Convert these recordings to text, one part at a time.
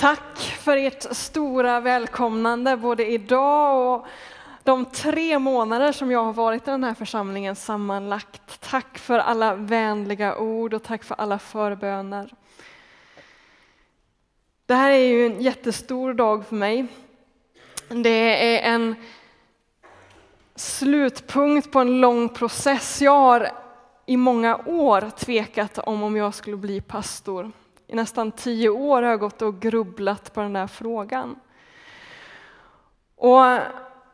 Tack för ert stora välkomnande både idag och de tre månader som jag har varit i den här församlingen sammanlagt. Tack för alla vänliga ord och tack för alla förböner. Det här är ju en jättestor dag för mig. Det är en slutpunkt på en lång process. Jag har i många år tvekat om om jag skulle bli pastor. I nästan tio år har jag gått och grubblat på den där frågan. Och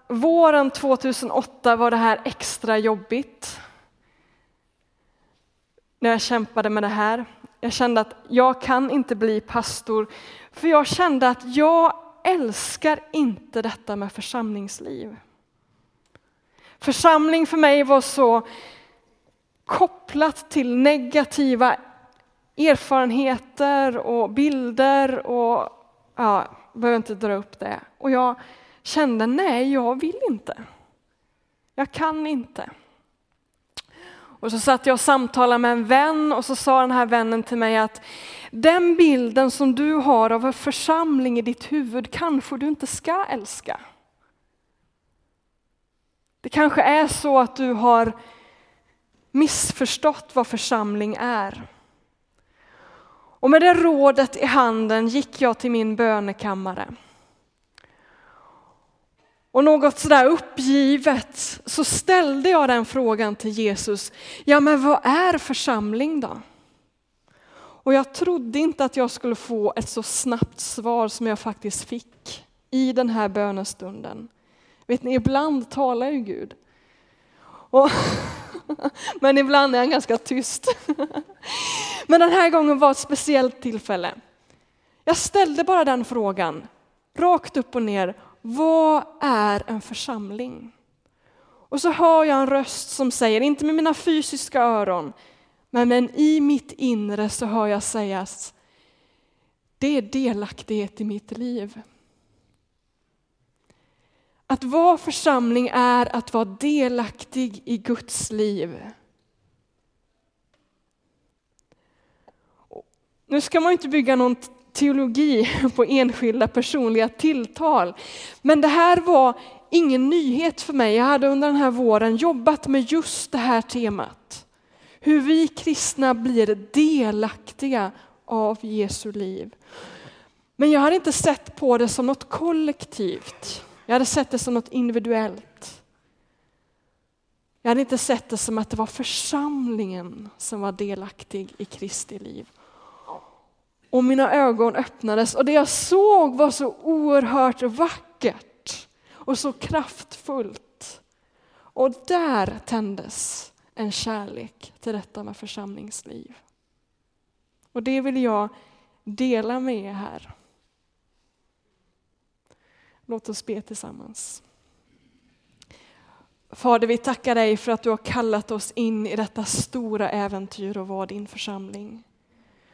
våren 2008 var det här extra jobbigt. När jag kämpade med det här. Jag kände att jag kan inte bli pastor, för jag kände att jag älskar inte detta med församlingsliv. Församling för mig var så kopplat till negativa erfarenheter och bilder och ja, behöver inte dra upp det. Och jag kände nej, jag vill inte. Jag kan inte. Och så satt jag och samtalade med en vän och så sa den här vännen till mig att den bilden som du har av en församling i ditt huvud kanske du inte ska älska. Det kanske är så att du har missförstått vad församling är. Och med det rådet i handen gick jag till min bönekammare. Och något sådär uppgivet så ställde jag den frågan till Jesus. Ja, men vad är församling då? Och jag trodde inte att jag skulle få ett så snabbt svar som jag faktiskt fick i den här bönestunden. Vet ni, ibland talar ju Gud. Och Men ibland är han ganska tyst. Men den här gången var ett speciellt tillfälle. Jag ställde bara den frågan, rakt upp och ner. Vad är en församling? Och så hör jag en röst som säger, inte med mina fysiska öron, men, men i mitt inre så hör jag sägas, det är delaktighet i mitt liv. Att vara församling är att vara delaktig i Guds liv. Nu ska man inte bygga någon teologi på enskilda personliga tilltal, men det här var ingen nyhet för mig. Jag hade under den här våren jobbat med just det här temat. Hur vi kristna blir delaktiga av Jesu liv. Men jag hade inte sett på det som något kollektivt. Jag hade sett det som något individuellt. Jag hade inte sett det som att det var församlingen som var delaktig i Kristi liv. Och mina ögon öppnades och det jag såg var så oerhört vackert och så kraftfullt. Och där tändes en kärlek till detta med församlingsliv. Och det vill jag dela med er här. Låt oss be tillsammans. Fader, vi tackar dig för att du har kallat oss in i detta stora äventyr och vara din församling.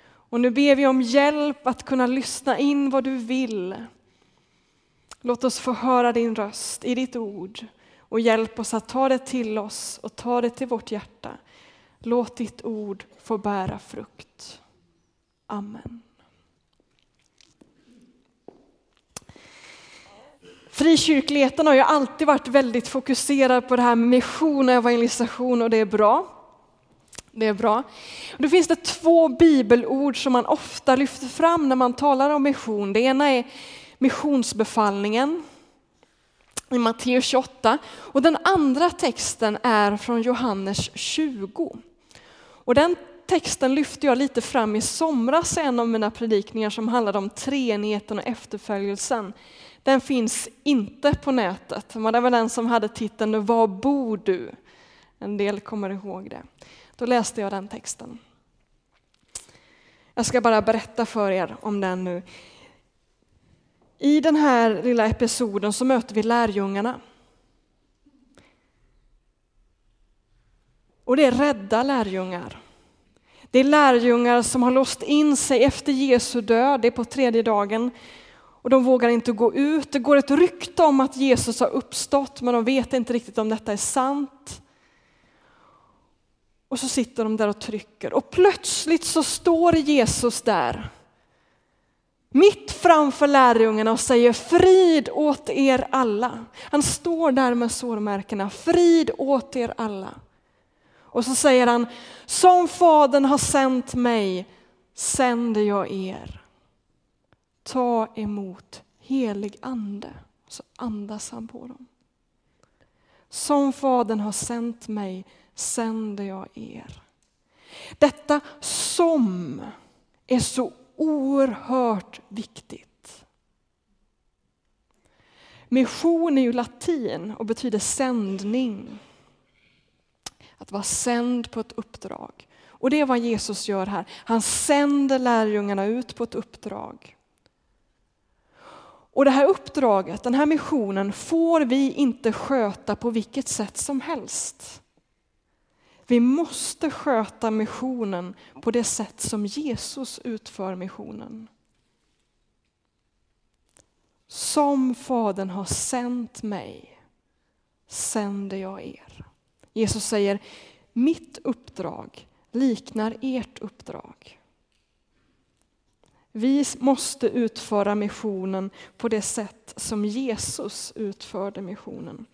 Och nu ber vi om hjälp att kunna lyssna in vad du vill. Låt oss få höra din röst i ditt ord och hjälp oss att ta det till oss och ta det till vårt hjärta. Låt ditt ord få bära frukt. Amen. Frikyrkligheten har ju alltid varit väldigt fokuserad på det här med mission och evangelisation och det är bra. Det är bra. Då finns det två bibelord som man ofta lyfter fram när man talar om mission. Det ena är missionsbefallningen i Matteus 28 och den andra texten är från Johannes 20. Och den texten lyfte jag lite fram i somras i en av mina predikningar som handlade om treenigheten och efterföljelsen. Den finns inte på nätet, men det var den som hade titeln Var bor du? En del kommer ihåg det. Då läste jag den texten. Jag ska bara berätta för er om den nu. I den här lilla episoden så möter vi lärjungarna. Och det är rädda lärjungar. Det är lärjungar som har låst in sig efter Jesu död, det är på tredje dagen, och de vågar inte gå ut. Det går ett rykte om att Jesus har uppstått, men de vet inte riktigt om detta är sant. Och så sitter de där och trycker och plötsligt så står Jesus där. Mitt framför lärjungarna och säger frid åt er alla. Han står där med sårmärkena, frid åt er alla. Och så säger han, som Fadern har sänt mig sänder jag er. Ta emot helig ande. Så andas han på dem. Som Fadern har sänt mig sänder jag er. Detta som är så oerhört viktigt. Mission är ju latin och betyder sändning. Att vara sänd på ett uppdrag. Och det är vad Jesus gör här. Han sänder lärjungarna ut på ett uppdrag. Och det här uppdraget, den här missionen, får vi inte sköta på vilket sätt som helst. Vi måste sköta missionen på det sätt som Jesus utför missionen. Som Fadern har sänt mig sänder jag er. Jesus säger, mitt uppdrag liknar ert uppdrag. Vi måste utföra missionen på det sätt som Jesus utförde missionen.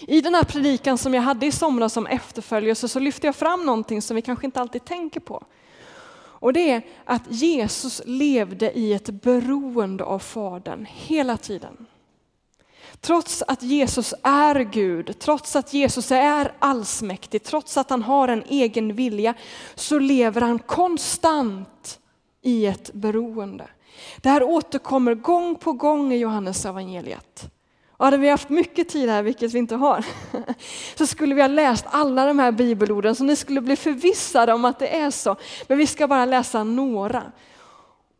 I den här predikan som jag hade i somras som efterföljelse så lyfte jag fram någonting som vi kanske inte alltid tänker på. Och det är att Jesus levde i ett beroende av Fadern hela tiden. Trots att Jesus är Gud, trots att Jesus är allsmäktig, trots att han har en egen vilja, så lever han konstant i ett beroende. Det här återkommer gång på gång i Johannes evangeliet. Och hade vi haft mycket tid här, vilket vi inte har, så skulle vi ha läst alla de här bibelorden så ni skulle bli förvissade om att det är så. Men vi ska bara läsa några.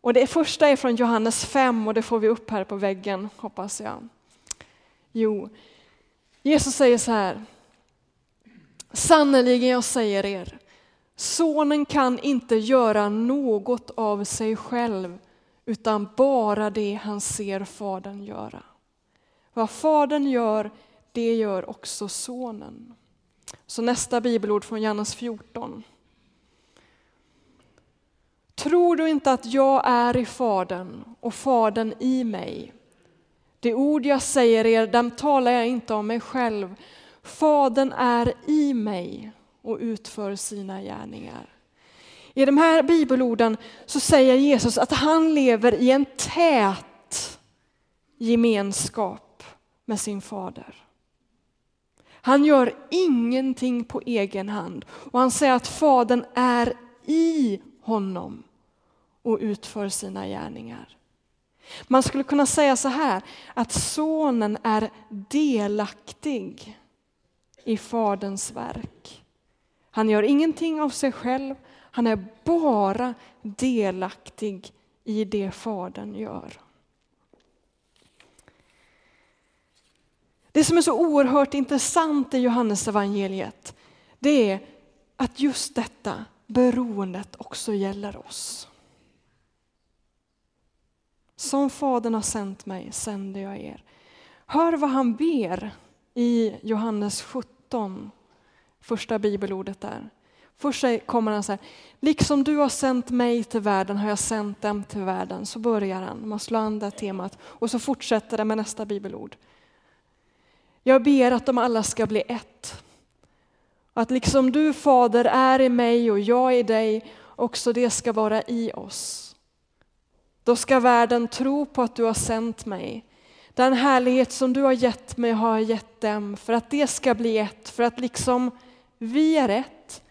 Och det första är från Johannes 5 och det får vi upp här på väggen, hoppas jag. Jo, Jesus säger så här. Sannerligen jag säger er, sonen kan inte göra något av sig själv utan bara det han ser fadern göra. Vad fadern gör, det gör också sonen. Så nästa bibelord från Johannes 14. Tror du inte att jag är i Fadern och Fadern i mig? Det ord jag säger er, dem talar jag inte om mig själv. Fadern är i mig och utför sina gärningar. I de här bibelorden så säger Jesus att han lever i en tät gemenskap med sin fader. Han gör ingenting på egen hand och han säger att fadern är i honom och utför sina gärningar. Man skulle kunna säga så här att sonen är delaktig i faderns verk. Han gör ingenting av sig själv, han är bara delaktig i det fadern gör. Det som är så oerhört intressant i Johannes evangeliet, det är att just detta beroendet också gäller oss. Som Fadern har sänt mig sänder jag er. Hör vad han ber i Johannes 17, första bibelordet där. Först kommer han så här, liksom du har sänt mig till världen har jag sänt dem till världen. Så börjar han, man slår an det temat och så fortsätter det med nästa bibelord. Jag ber att de alla ska bli ett. Att liksom du Fader är i mig och jag i dig, också det ska vara i oss. Då ska världen tro på att du har sänt mig. Den härlighet som du har gett mig har jag gett dem för att det ska bli ett, för att liksom vi är ett,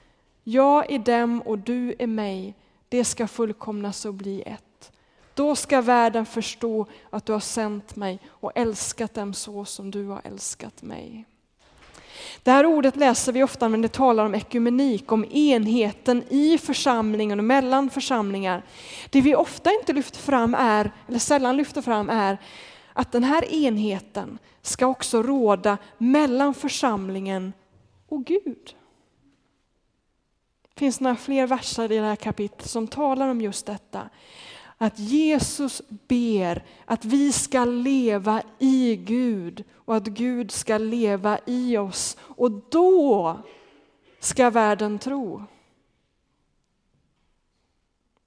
jag är dem och du är mig, det ska fullkomnas och bli ett. Då ska världen förstå att du har sänt mig och älskat dem så som du har älskat mig. Det här ordet läser vi ofta när det talar om ekumenik, om enheten i församlingen och mellan församlingar. Det vi ofta inte lyfter fram är, eller sällan lyfter fram är att den här enheten ska också råda mellan församlingen och Gud. Det finns några fler verser i det här kapitlet som talar om just detta att Jesus ber att vi ska leva i Gud och att Gud ska leva i oss. Och då ska världen tro.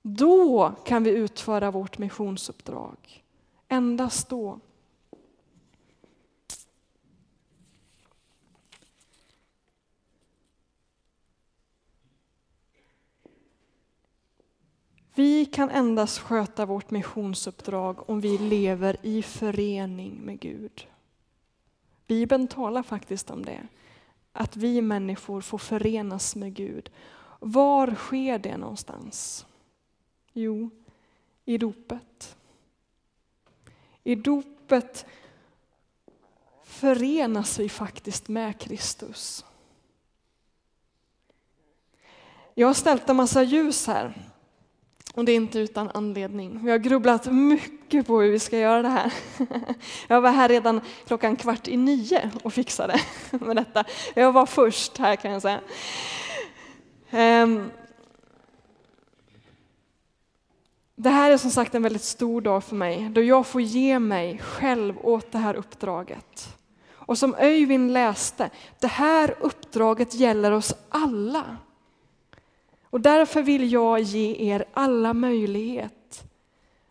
Då kan vi utföra vårt missionsuppdrag. Endast då. Vi kan endast sköta vårt missionsuppdrag om vi lever i förening med Gud. Bibeln talar faktiskt om det, att vi människor får förenas med Gud. Var sker det någonstans? Jo, i dopet. I dopet förenas vi faktiskt med Kristus. Jag har ställt en massa ljus här. Och det är inte utan anledning. Vi har grubblat mycket på hur vi ska göra det här. Jag var här redan klockan kvart i nio och fixade med detta. Jag var först här kan jag säga. Ehm. Det här är som sagt en väldigt stor dag för mig, då jag får ge mig själv åt det här uppdraget. Och som Öyvind läste, det här uppdraget gäller oss alla. Och därför vill jag ge er alla möjlighet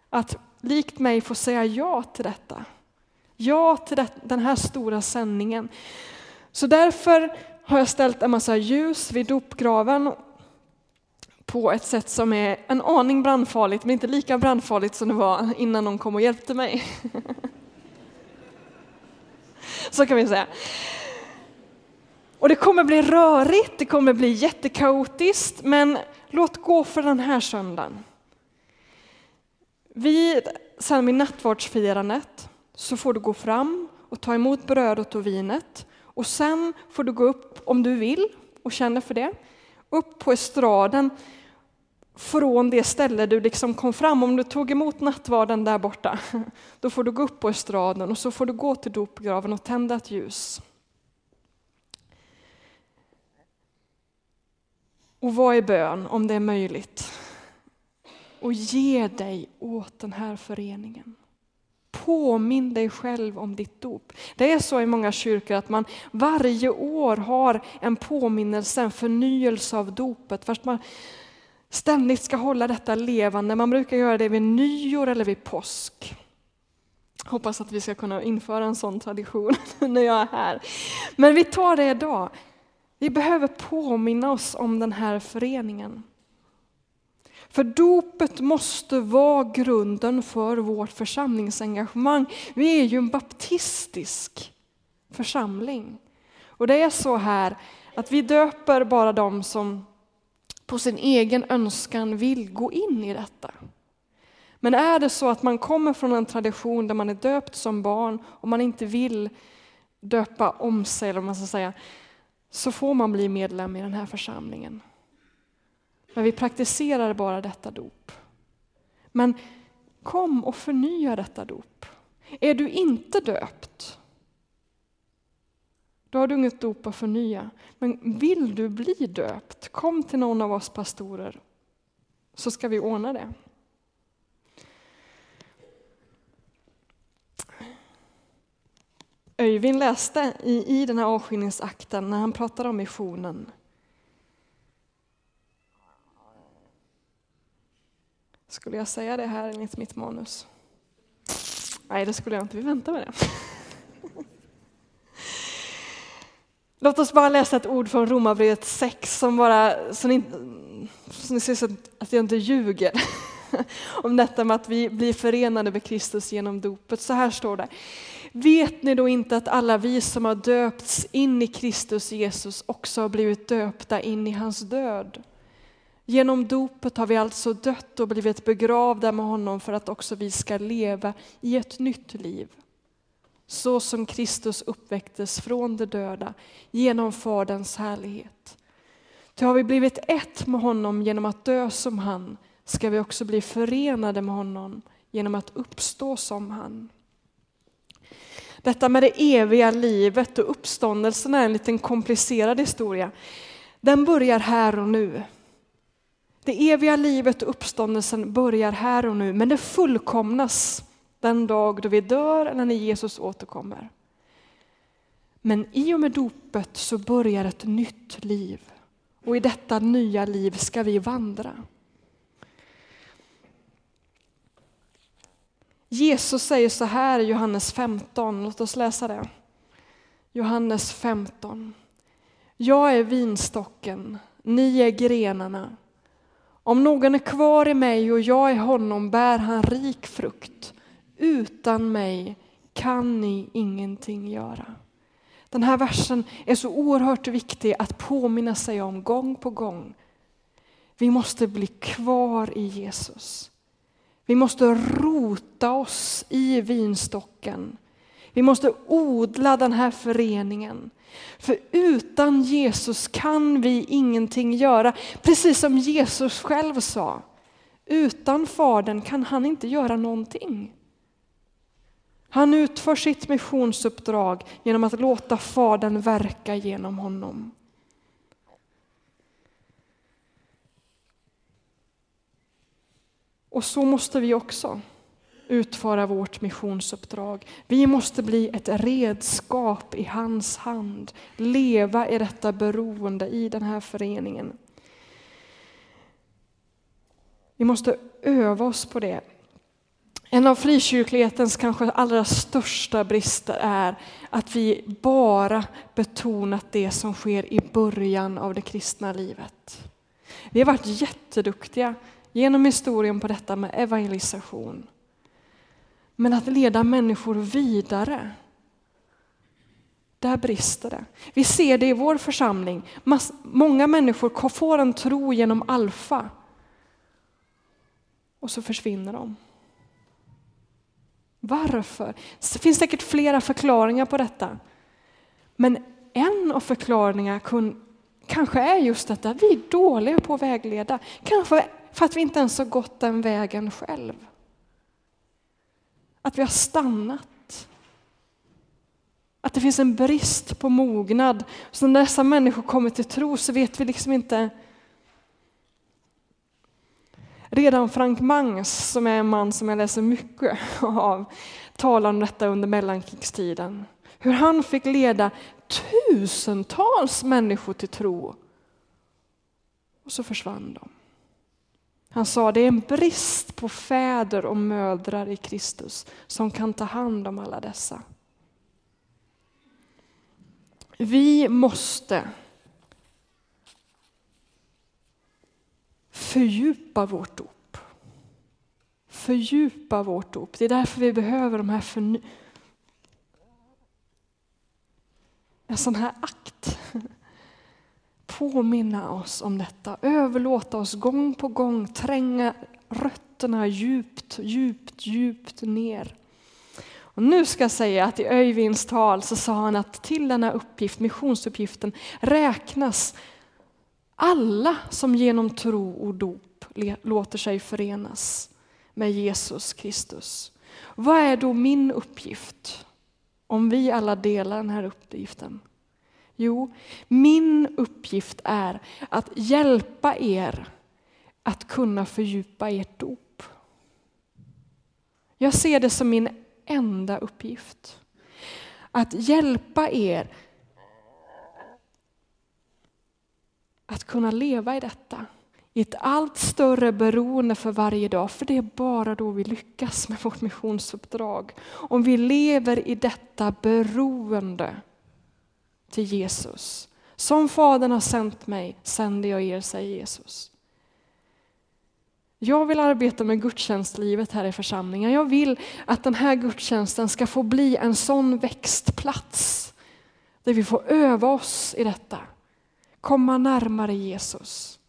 att likt mig få säga ja till detta. Ja till den här stora sändningen. Så därför har jag ställt en massa ljus vid dopgraven på ett sätt som är en aning brandfarligt, men inte lika brandfarligt som det var innan någon kom och hjälpte mig. Så kan vi säga. Och det kommer bli rörigt, det kommer bli jättekaotiskt, men låt gå för den här söndagen. Vid, sen vid nattvardsfirandet så får du gå fram och ta emot brödet och vinet och sen får du gå upp, om du vill och känner för det, upp på estraden från det ställe du liksom kom fram. Om du tog emot nattvarden där borta, då får du gå upp på estraden och så får du gå till dopgraven och tända ett ljus. Och vad är bön om det är möjligt. Och ge dig åt den här föreningen. Påminn dig själv om ditt dop. Det är så i många kyrkor att man varje år har en påminnelse, en förnyelse av dopet. Fast man ständigt ska hålla detta levande. Man brukar göra det vid nyår eller vid påsk. Hoppas att vi ska kunna införa en sån tradition när jag är här. Men vi tar det idag. Vi behöver påminna oss om den här föreningen. För dopet måste vara grunden för vårt församlingsengagemang. Vi är ju en baptistisk församling. Och det är så här att vi döper bara de som på sin egen önskan vill gå in i detta. Men är det så att man kommer från en tradition där man är döpt som barn och man inte vill döpa om sig, eller man ska säga, så får man bli medlem i den här församlingen. Men vi praktiserar bara detta dop. Men kom och förnya detta dop. Är du inte döpt, då har du inget dop att förnya. Men vill du bli döpt, kom till någon av oss pastorer så ska vi ordna det. Öyvind läste i, i den här avskiljningsakten när han pratade om missionen. Skulle jag säga det här enligt mitt manus? Nej, det skulle jag inte. Vi väntar med det. Låt oss bara läsa ett ord från Romarbrevet 6 som bara, så ni, så ni ser så att jag inte ljuger. Om detta med att vi blir förenade med Kristus genom dopet. Så här står det. Vet ni då inte att alla vi som har döpts in i Kristus Jesus också har blivit döpta in i hans död? Genom dopet har vi alltså dött och blivit begravda med honom för att också vi ska leva i ett nytt liv. Så som Kristus uppväcktes från de döda genom Faderns härlighet. Ty har vi blivit ett med honom genom att dö som han ska vi också bli förenade med honom genom att uppstå som han. Detta med det eviga livet och uppståndelsen är en liten komplicerad historia. Den börjar här och nu. Det eviga livet och uppståndelsen börjar här och nu, men det fullkomnas den dag då vi dör eller när Jesus återkommer. Men i och med dopet så börjar ett nytt liv och i detta nya liv ska vi vandra. Jesus säger så här i Johannes 15, låt oss läsa det. Johannes 15. Jag är vinstocken, ni är grenarna. Om någon är kvar i mig och jag i honom bär han rik frukt. Utan mig kan ni ingenting göra. Den här versen är så oerhört viktig att påminna sig om gång på gång. Vi måste bli kvar i Jesus. Vi måste rota oss i vinstocken. Vi måste odla den här föreningen. För utan Jesus kan vi ingenting göra. Precis som Jesus själv sa. Utan Fadern kan han inte göra någonting. Han utför sitt missionsuppdrag genom att låta Fadern verka genom honom. Och så måste vi också utföra vårt missionsuppdrag. Vi måste bli ett redskap i hans hand, leva i detta beroende i den här föreningen. Vi måste öva oss på det. En av frikyrklighetens kanske allra största brister är att vi bara betonat det som sker i början av det kristna livet. Vi har varit jätteduktiga genom historien på detta med evangelisation. Men att leda människor vidare, där brister det. Vi ser det i vår församling. många människor får en tro genom alfa och så försvinner de. Varför? Det finns säkert flera förklaringar på detta. Men en av förklaringarna kanske är just detta, vi är dåliga på att vägleda. Kanske för att vi inte ens har gått den vägen själv. Att vi har stannat. Att det finns en brist på mognad. Så när dessa människor kommer till tro så vet vi liksom inte Redan Frank Mangs, som är en man som jag läser mycket av, talar om detta under mellankrigstiden. Hur han fick leda tusentals människor till tro. Och så försvann de. Han sa det är en brist på fäder och mödrar i Kristus som kan ta hand om alla dessa. Vi måste fördjupa vårt dop. Fördjupa vårt dop. Det är därför vi behöver de här förny... En sån här akt. Påminna oss om detta, överlåta oss gång på gång, tränga rötterna djupt, djupt, djupt ner. Och nu ska jag säga att i Öyvinds tal så sa han att till denna uppgift, missionsuppgiften, räknas alla som genom tro och dop låter sig förenas med Jesus Kristus. Vad är då min uppgift? Om vi alla delar den här uppgiften. Jo, min uppgift är att hjälpa er att kunna fördjupa ert dop. Jag ser det som min enda uppgift. Att hjälpa er att kunna leva i detta. I ett allt större beroende för varje dag, för det är bara då vi lyckas med vårt missionsuppdrag. Om vi lever i detta beroende till Jesus. Som Fadern har sänt mig sänder jag er, säger Jesus. Jag vill arbeta med gudstjänstlivet här i församlingen. Jag vill att den här gudstjänsten ska få bli en sån växtplats där vi får öva oss i detta komma närmare Jesus.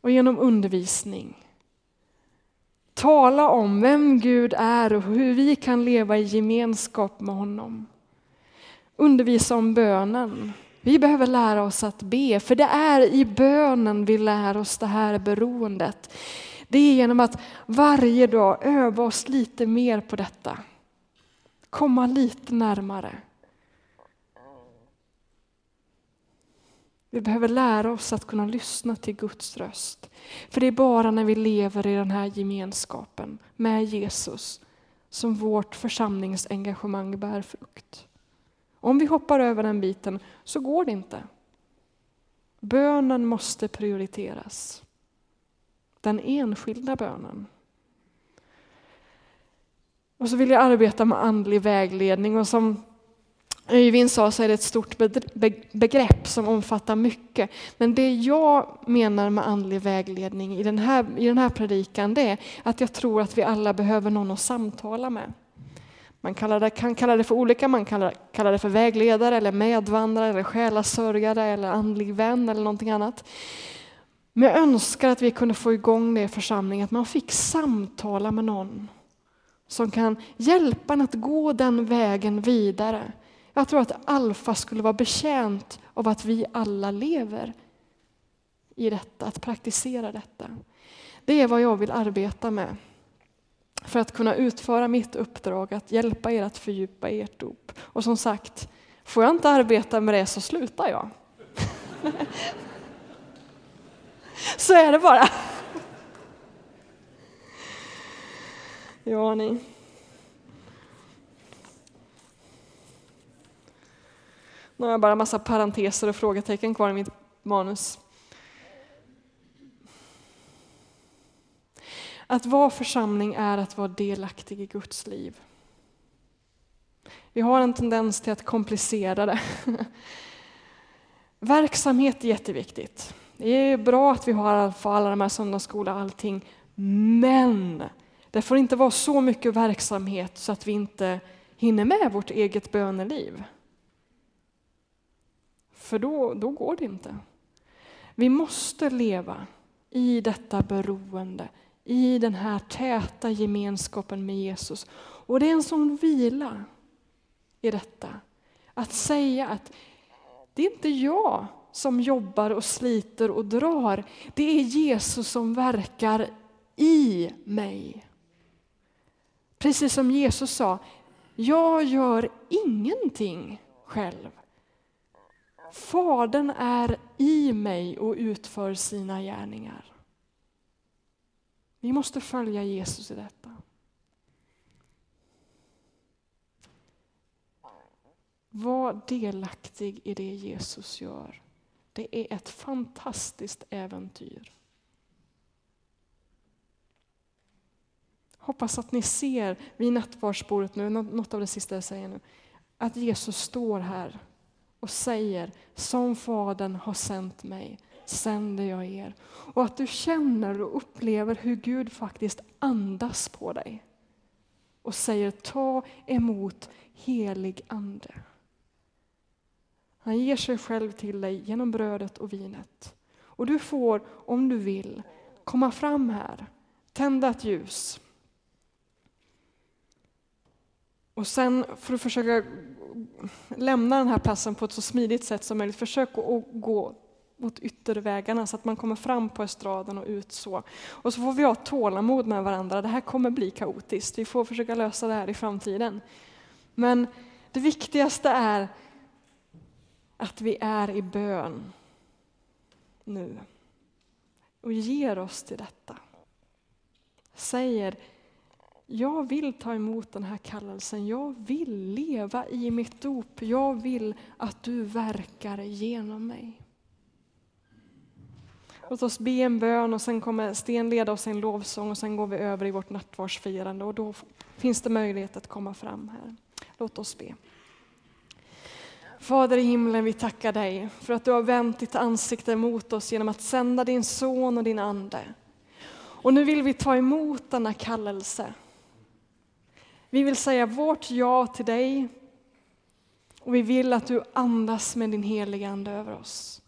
Och genom undervisning tala om vem Gud är och hur vi kan leva i gemenskap med honom. Undervisa om bönen. Vi behöver lära oss att be, för det är i bönen vi lär oss det här beroendet. Det är genom att varje dag öva oss lite mer på detta. Komma lite närmare. Vi behöver lära oss att kunna lyssna till Guds röst. För det är bara när vi lever i den här gemenskapen med Jesus som vårt församlingsengagemang bär frukt. Om vi hoppar över den biten så går det inte. Bönen måste prioriteras. Den enskilda bönen. Och så vill jag arbeta med andlig vägledning och som Öyvind sa så är det ett stort begrepp som omfattar mycket. Men det jag menar med andlig vägledning i den här, i den här predikan det är att jag tror att vi alla behöver någon att samtala med. Man kallar det, kan kalla det för olika, man kan kalla det för vägledare eller medvandrare eller själasörjare eller andlig vän eller någonting annat. Men jag önskar att vi kunde få igång det i församlingen, att man fick samtala med någon som kan hjälpa en att gå den vägen vidare. Jag tror att Alfa skulle vara betjänt av att vi alla lever i detta, att praktisera detta. Det är vad jag vill arbeta med för att kunna utföra mitt uppdrag att hjälpa er att fördjupa ert dop. Och som sagt, får jag inte arbeta med det så slutar jag. så är det bara. Ja, ni. Nu har jag bara massa parenteser och frågetecken kvar i mitt manus. Att vara församling är att vara delaktig i Guds liv. Vi har en tendens till att komplicera det. Verksamhet är jätteviktigt. Det är bra att vi har alla de här söndagsskolor och allting, men det får inte vara så mycket verksamhet så att vi inte hinner med vårt eget böneliv. För då, då går det inte. Vi måste leva i detta beroende, i den här täta gemenskapen med Jesus. Och det är en sån vila i detta. Att säga att det är inte jag som jobbar och sliter och drar. Det är Jesus som verkar i mig. Precis som Jesus sa, jag gör ingenting själv. Fadern är i mig och utför sina gärningar. Vi måste följa Jesus i detta. Var delaktig i det Jesus gör. Det är ett fantastiskt äventyr. Hoppas att ni ser vid nattvardsbordet nu, något av det sista jag säger nu, att Jesus står här och säger som Fadern har sänt mig sänder jag er. Och att du känner och upplever hur Gud faktiskt andas på dig och säger ta emot helig ande. Han ger sig själv till dig genom brödet och vinet. Och du får, om du vill, komma fram här, tända ett ljus. Och sen för att försöka lämna den här platsen på ett så smidigt sätt som möjligt. Försök att gå mot yttervägarna så att man kommer fram på estraden och ut så. Och så får vi ha tålamod med varandra. Det här kommer bli kaotiskt. Vi får försöka lösa det här i framtiden. Men det viktigaste är att vi är i bön nu och ger oss till detta. Säger, jag vill ta emot den här kallelsen, jag vill leva i mitt dop, jag vill att du verkar genom mig. Låt oss be en bön och sen kommer Sten leda oss i en lovsång och sen går vi över i vårt nattvardsfirande och då finns det möjlighet att komma fram här. Låt oss be. Fader i himlen, vi tackar dig för att du har vänt ditt ansikte mot oss genom att sända din son och din ande. Och nu vill vi ta emot denna kallelse. Vi vill säga vårt ja till dig och vi vill att du andas med din heliga Ande över oss.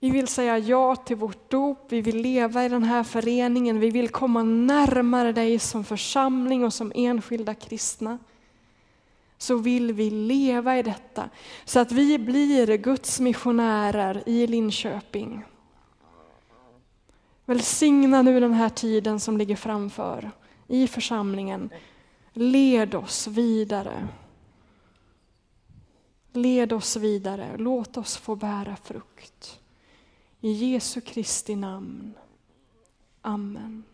Vi vill säga ja till vårt dop, vi vill leva i den här föreningen, vi vill komma närmare dig som församling och som enskilda kristna. Så vill vi leva i detta, så att vi blir Guds missionärer i Linköping. Välsigna nu den här tiden som ligger framför i församlingen. Led oss vidare. Led oss vidare, låt oss få bära frukt. I Jesu Kristi namn. Amen.